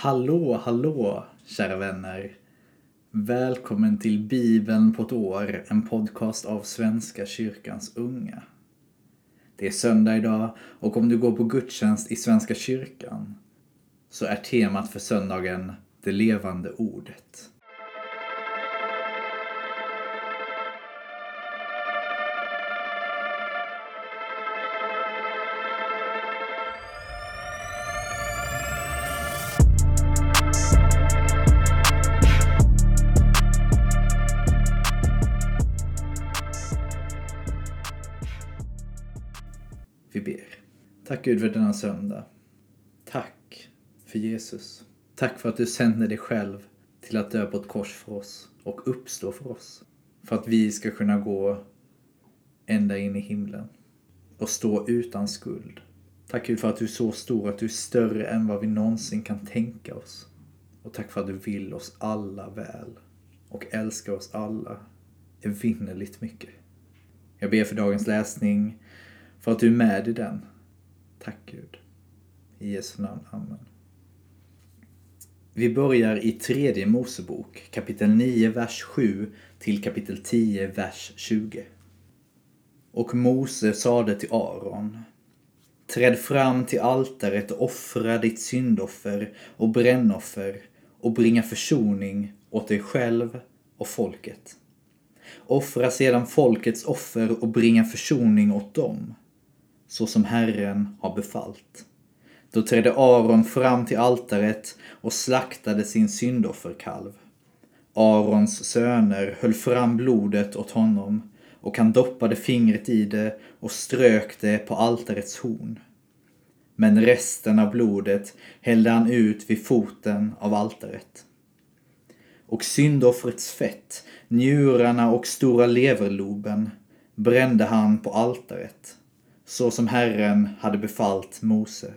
Hallå, hallå, kära vänner. Välkommen till Bibeln på ett år, en podcast av Svenska kyrkans unga. Det är söndag idag och om du går på gudstjänst i Svenska kyrkan så är temat för söndagen det levande ordet. Tack Gud för denna söndag. Tack för Jesus. Tack för att du sände dig själv till att dö på ett kors för oss och uppstå för oss. För att vi ska kunna gå ända in i himlen och stå utan skuld. Tack Gud för att du är så stor, att du är större än vad vi någonsin kan tänka oss. Och tack för att du vill oss alla väl och älskar oss alla evinnerligt mycket. Jag ber för dagens läsning, för att du är med i den. Tack Gud. I Jesu namn. Amen. Vi börjar i tredje Mosebok, kapitel 9, vers 7 till kapitel 10, vers 20. Och Mose sade till Aron Träd fram till altaret och offra ditt syndoffer och brännoffer och bringa försoning åt dig själv och folket. Offra sedan folkets offer och bringa försoning åt dem, så som Herren har befallt. Då trädde Aron fram till altaret och slaktade sin syndofferkalv. Arons söner höll fram blodet åt honom och han doppade fingret i det och strök det på altarets horn. Men resten av blodet hällde han ut vid foten av altaret. Och syndoffrets fett, njurarna och stora leverloben brände han på altaret, så som Herren hade befallt Mose.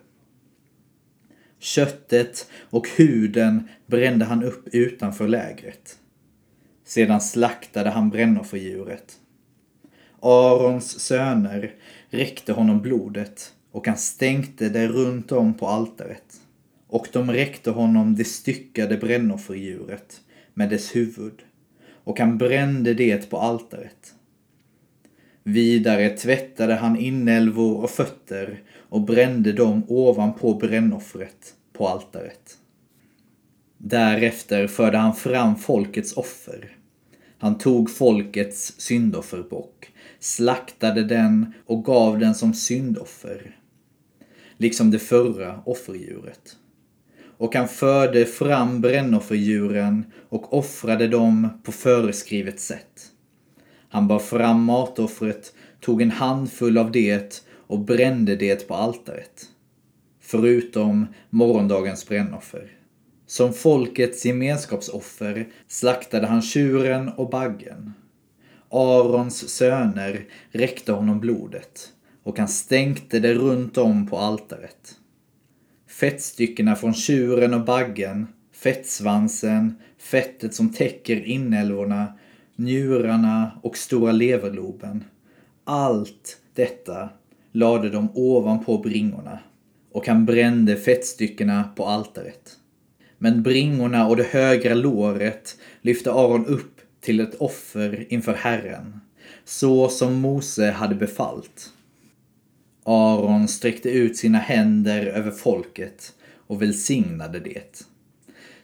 Köttet och huden brände han upp utanför lägret. Sedan slaktade han brännofferdjuret. Arons söner räckte honom blodet och han stänkte det runt om på altaret. Och de räckte honom det styckade brännofferdjuret med dess huvud och han brände det på altaret. Vidare tvättade han inälvor och fötter och brände dem ovanpå brännoffret på altaret. Därefter förde han fram folkets offer. Han tog folkets syndofferbock, slaktade den och gav den som syndoffer, liksom det förra offerdjuret. Och han förde fram brännofferdjuren och offrade dem på föreskrivet sätt. Han bar fram matoffret, tog en handfull av det och brände det på altaret. Förutom morgondagens brännoffer. Som folkets gemenskapsoffer slaktade han tjuren och baggen. Arons söner räckte honom blodet och han stänkte det runt om på altaret. Fettstyckena från tjuren och baggen, fettsvansen, fettet som täcker inälvorna, njurarna och stora leverloben. Allt detta lade de ovanpå bringorna och han brände fettstyckena på altaret. Men bringorna och det högra låret lyfte Aron upp till ett offer inför Herren, så som Mose hade befallt. Aron sträckte ut sina händer över folket och välsignade det.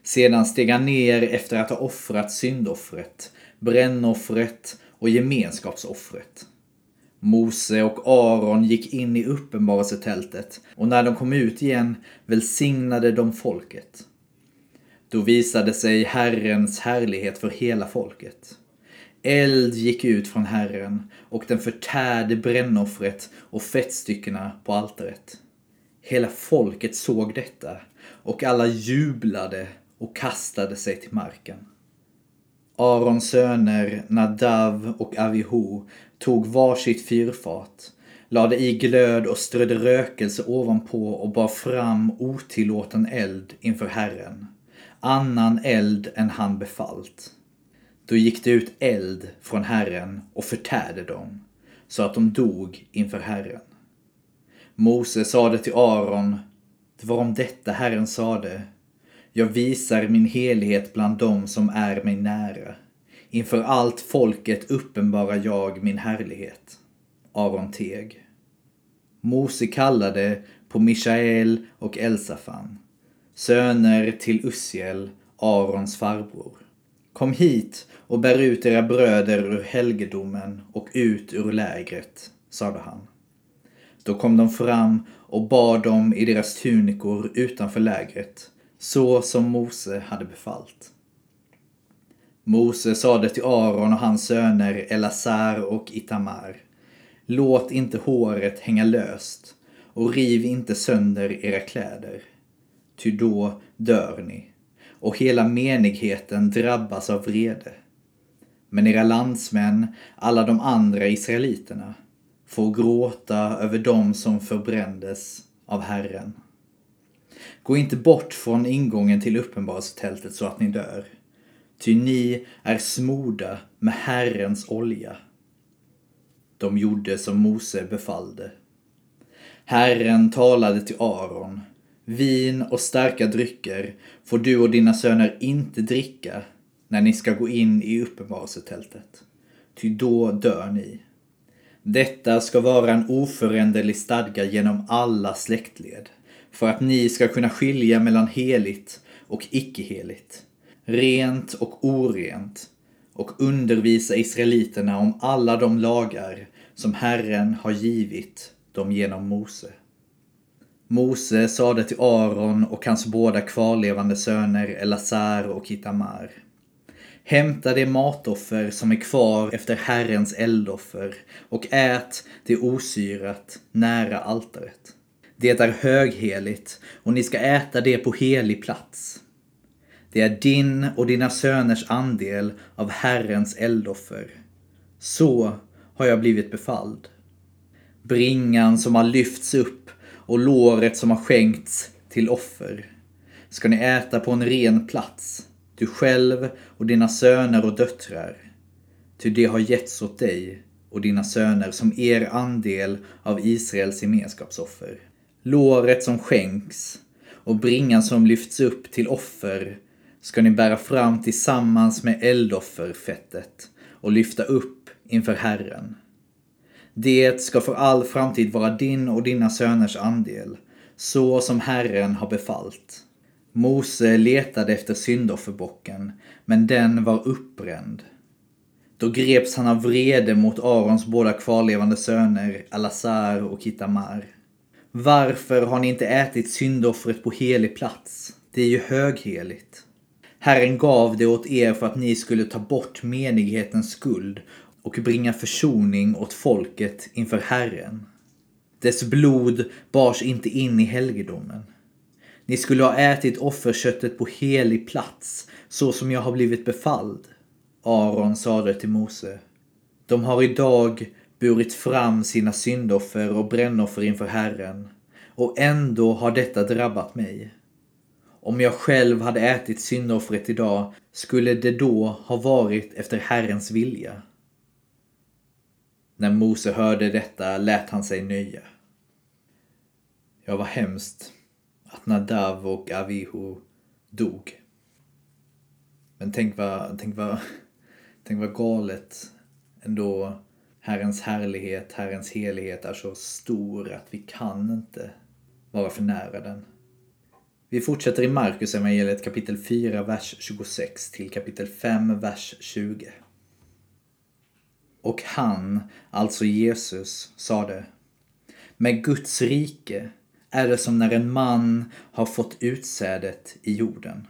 Sedan steg han ner efter att ha offrat syndoffret, brännoffret och gemenskapsoffret. Mose och Aron gick in i uppenbarelsetältet och när de kom ut igen välsignade de folket. Då visade sig Herrens härlighet för hela folket. Eld gick ut från Herren och den förtärde brännoffret och fettstyckena på altaret. Hela folket såg detta och alla jublade och kastade sig till marken. Arons söner Nadav och Avihu tog varsitt fyrfat, lade i glöd och strödde rökelse ovanpå och bar fram otillåten eld inför Herren, annan eld än han befallt. Då gick det ut eld från Herren och förtärde dem, så att de dog inför Herren. Mose sade till Aron, det var om detta Herren sade, jag visar min helighet bland dem som är mig nära. Inför allt folket uppenbarar jag min härlighet. Aron Teg. Mose kallade på Mishael och Elsafan, söner till Ussiel, Arons farbror. Kom hit och bär ut era bröder ur helgedomen och ut ur lägret, sade han. Då kom de fram och bar dem i deras tunikor utanför lägret, så som Mose hade befallt. Mose sade till Aron och hans söner Elazar och Itamar. Låt inte håret hänga löst och riv inte sönder era kläder. Ty då dör ni och hela menigheten drabbas av vrede. Men era landsmän, alla de andra israeliterna, får gråta över dem som förbrändes av Herren. Gå inte bort från ingången till uppenbarelsetältet så att ni dör. Ty ni är smorda med Herrens olja. De gjorde som Mose befallde. Herren talade till Aron. Vin och starka drycker får du och dina söner inte dricka när ni ska gå in i uppenbarelsetältet. Ty då dör ni. Detta ska vara en oföränderlig stadga genom alla släktled, för att ni ska kunna skilja mellan heligt och icke-heligt, rent och orent, och undervisa israeliterna om alla de lagar som Herren har givit dem genom Mose. Mose sade till Aron och hans båda kvarlevande söner Elazar och Itamar. Hämta det matoffer som är kvar efter Herrens eldoffer och ät det osyrat nära altaret. Det är högheligt och ni ska äta det på helig plats. Det är din och dina söners andel av Herrens eldoffer. Så har jag blivit befalld. Bringan som har lyfts upp och låret som har skänkts till offer ska ni äta på en ren plats, du själv och dina söner och döttrar. Ty det har getts åt dig och dina söner som er andel av Israels gemenskapsoffer. Låret som skänks och bringan som lyfts upp till offer ska ni bära fram tillsammans med eldofferfettet och lyfta upp inför Herren. Det ska för all framtid vara din och dina söners andel, så som Herren har befallt. Mose letade efter syndofferbocken, men den var uppbränd. Då greps han av vrede mot Arons båda kvarlevande söner, Alazar och Kitamar. Varför har ni inte ätit syndoffret på helig plats? Det är ju högheligt. Herren gav det åt er för att ni skulle ta bort menighetens skuld och bringa försoning åt folket inför Herren. Dess blod bars inte in i helgedomen. Ni skulle ha ätit offerköttet på helig plats, så som jag har blivit befalld. Aron sade till Mose. De har idag burit fram sina syndoffer och brännoffer inför Herren, och ändå har detta drabbat mig. Om jag själv hade ätit syndoffret idag skulle det då ha varit efter Herrens vilja. När Mose hörde detta lät han sig nöja. Jag var hemskt att Nadav och Avihu dog. Men tänk vad, tänk vad, tänk vad galet ändå Herrens härlighet, Herrens helighet är så stor att vi kan inte vara för nära den. Vi fortsätter i Markus evangeliet kapitel 4, vers 26 till kapitel 5, vers 20. Och han, alltså Jesus, sade Med Guds rike är det som när en man har fått utsädet i jorden.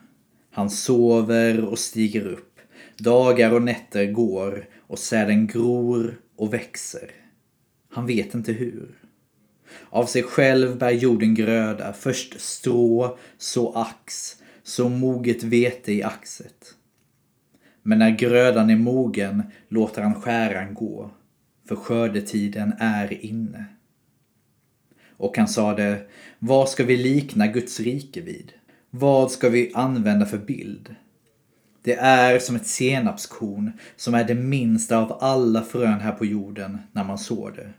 Han sover och stiger upp. Dagar och nätter går och säden gror och växer. Han vet inte hur. Av sig själv bär jorden gröda, först strå, så ax, så moget vete i axet. Men när grödan är mogen låter han skäran gå, för skördetiden är inne. Och han sade, vad ska vi likna Guds rike vid? Vad ska vi använda för bild? Det är som ett senapskorn som är det minsta av alla frön här på jorden när man sår det.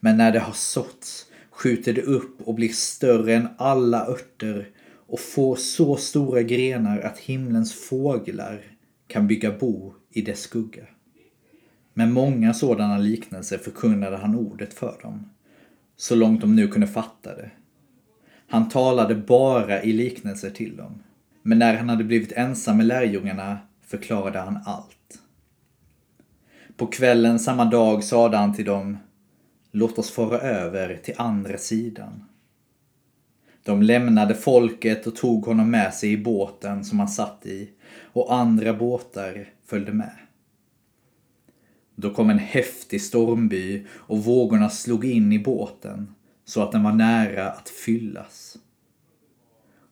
Men när det har såtts skjuter det upp och blir större än alla örter och får så stora grenar att himlens fåglar kan bygga bo i dess skugga. Med många sådana liknelser förkunnade han ordet för dem, så långt de nu kunde fatta det. Han talade bara i liknelser till dem. Men när han hade blivit ensam med lärjungarna förklarade han allt. På kvällen samma dag sade han till dem Låt oss fara över till andra sidan. De lämnade folket och tog honom med sig i båten som han satt i och andra båtar följde med. Då kom en häftig stormby och vågorna slog in i båten så att den var nära att fyllas.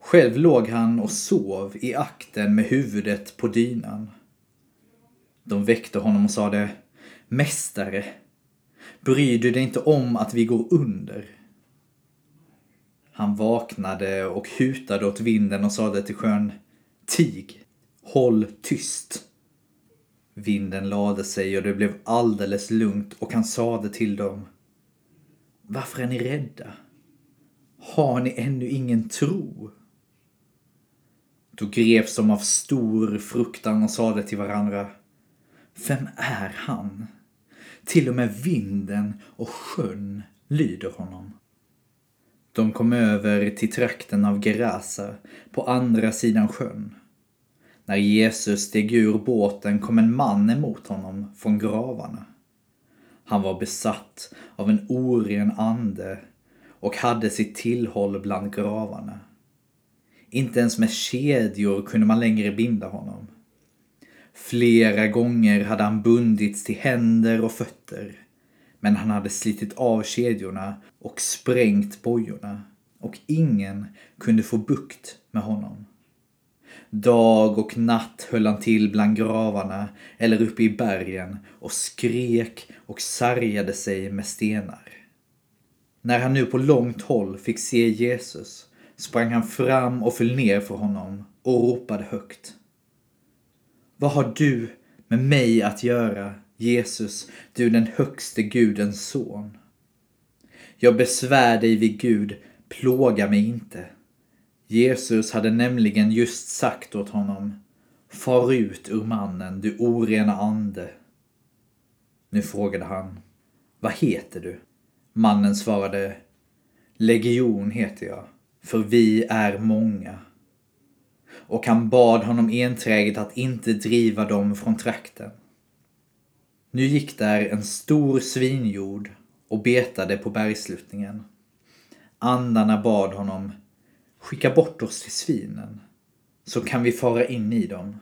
Själv låg han och sov i akten med huvudet på dynan. De väckte honom och sade Mästare, bryr du dig inte om att vi går under? Han vaknade och hutade åt vinden och sade till sjön Tig, håll tyst. Vinden lade sig och det blev alldeles lugnt och han sade till dem Varför är ni rädda? Har ni ännu ingen tro? Då greps de av stor fruktan och sade till varandra Vem är han? Till och med vinden och sjön lyder honom. De kom över till trakten av Gerasa på andra sidan sjön. När Jesus steg ur båten kom en man emot honom från gravarna. Han var besatt av en oren ande och hade sitt tillhåll bland gravarna. Inte ens med kedjor kunde man längre binda honom. Flera gånger hade han bundits till händer och fötter. Men han hade slitit av kedjorna och sprängt bojorna och ingen kunde få bukt med honom. Dag och natt höll han till bland gravarna eller uppe i bergen och skrek och sargade sig med stenar. När han nu på långt håll fick se Jesus sprang han fram och föll ner för honom och ropade högt. Vad har du med mig att göra, Jesus, du den högste Gudens son? Jag besvär dig vid Gud, plåga mig inte. Jesus hade nämligen just sagt åt honom Far ut ur mannen, du orena ande. Nu frågade han Vad heter du? Mannen svarade Legion heter jag för vi är många. Och han bad honom enträget att inte driva dem från trakten. Nu gick där en stor svinjord och betade på bergsluttningen. Andarna bad honom Skicka bort oss till svinen, så kan vi fara in i dem.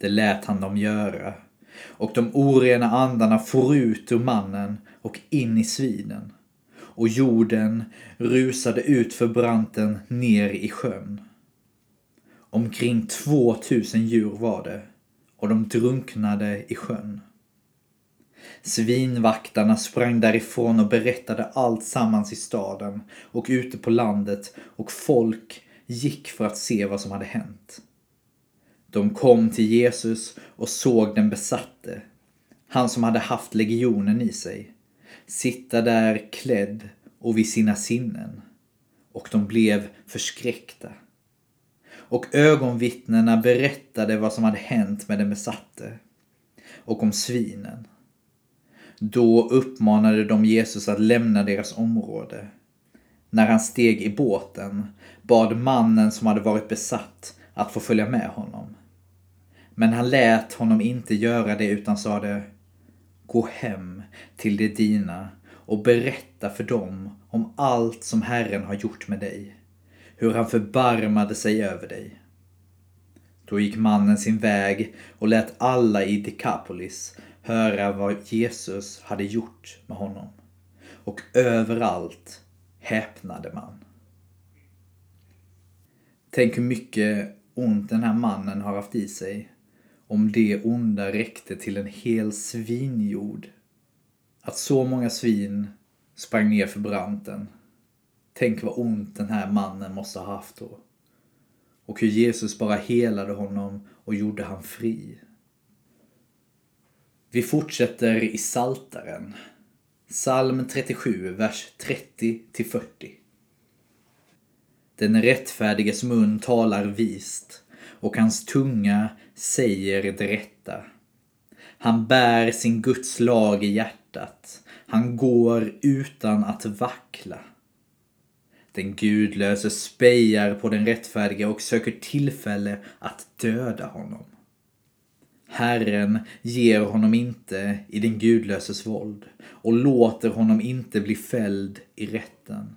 Det lät han dem göra, och de orena andarna for ut ur mannen och in i svinen och jorden rusade ut för branten ner i sjön. Omkring 2000 djur var det och de drunknade i sjön. Svinvaktarna sprang därifrån och berättade allt sammans i staden och ute på landet och folk gick för att se vad som hade hänt. De kom till Jesus och såg den besatte, han som hade haft legionen i sig sitta där klädd och vid sina sinnen. Och de blev förskräckta. Och ögonvittnena berättade vad som hade hänt med den besatte och om svinen. Då uppmanade de Jesus att lämna deras område. När han steg i båten bad mannen som hade varit besatt att få följa med honom. Men han lät honom inte göra det utan sade Gå hem till de dina och berätta för dem om allt som Herren har gjort med dig. Hur han förbarmade sig över dig. Då gick mannen sin väg och lät alla i Dekapolis höra vad Jesus hade gjort med honom. Och överallt häpnade man. Tänk hur mycket ont den här mannen har haft i sig om det onda räckte till en hel svinjord. Att så många svin sprang ner för branten. Tänk vad ont den här mannen måste ha haft då. Och hur Jesus bara helade honom och gjorde han fri. Vi fortsätter i Saltaren. Psalm 37, vers 30 40. Den rättfärdiges mun talar vist och hans tunga säger det rätta. Han bär sin Guds lag i hjärtat. Han går utan att vackla. Den gudlöse spejar på den rättfärdige och söker tillfälle att döda honom. Herren ger honom inte i den gudlöses våld och låter honom inte bli fälld i rätten.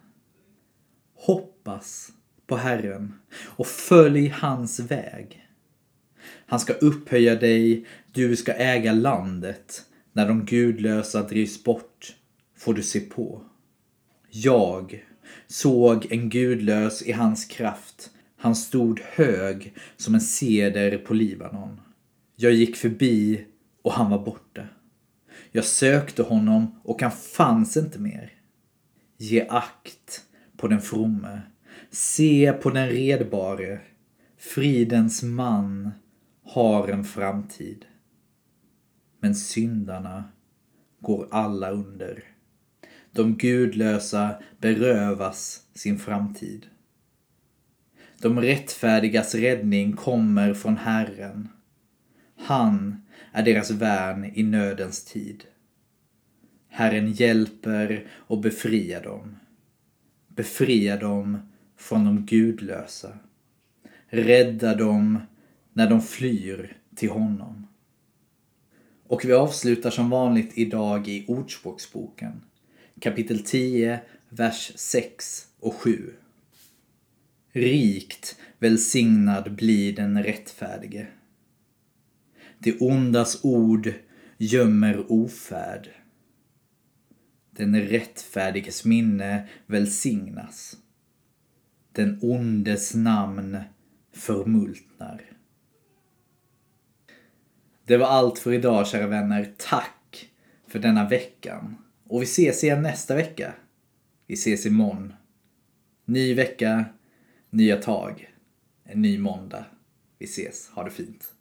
Hoppas på Herren och följ hans väg. Han ska upphöja dig, du ska äga landet. När de gudlösa drivs bort får du se på. Jag såg en gudlös i hans kraft. Han stod hög som en ceder på Libanon. Jag gick förbi och han var borta. Jag sökte honom och han fanns inte mer. Ge akt på den fromme. Se på den redbare. Fridens man har en framtid. Men syndarna går alla under. De gudlösa berövas sin framtid. De rättfärdigas räddning kommer från Herren. Han är deras värn i nödens tid. Herren hjälper och befriar dem. Befriar dem från de gudlösa. Rädda dem när de flyr till honom. Och vi avslutar som vanligt idag i Ordspråksboken, kapitel 10, vers 6 och 7. Rikt välsignad blir den rättfärdige. Det ondas ord gömmer ofärd. Den rättfärdiges minne välsignas. Den ondes namn förmultnar. Det var allt för idag kära vänner. Tack för denna veckan. Och vi ses igen nästa vecka. Vi ses imorgon. Ny vecka, nya tag. En ny måndag. Vi ses. Ha det fint.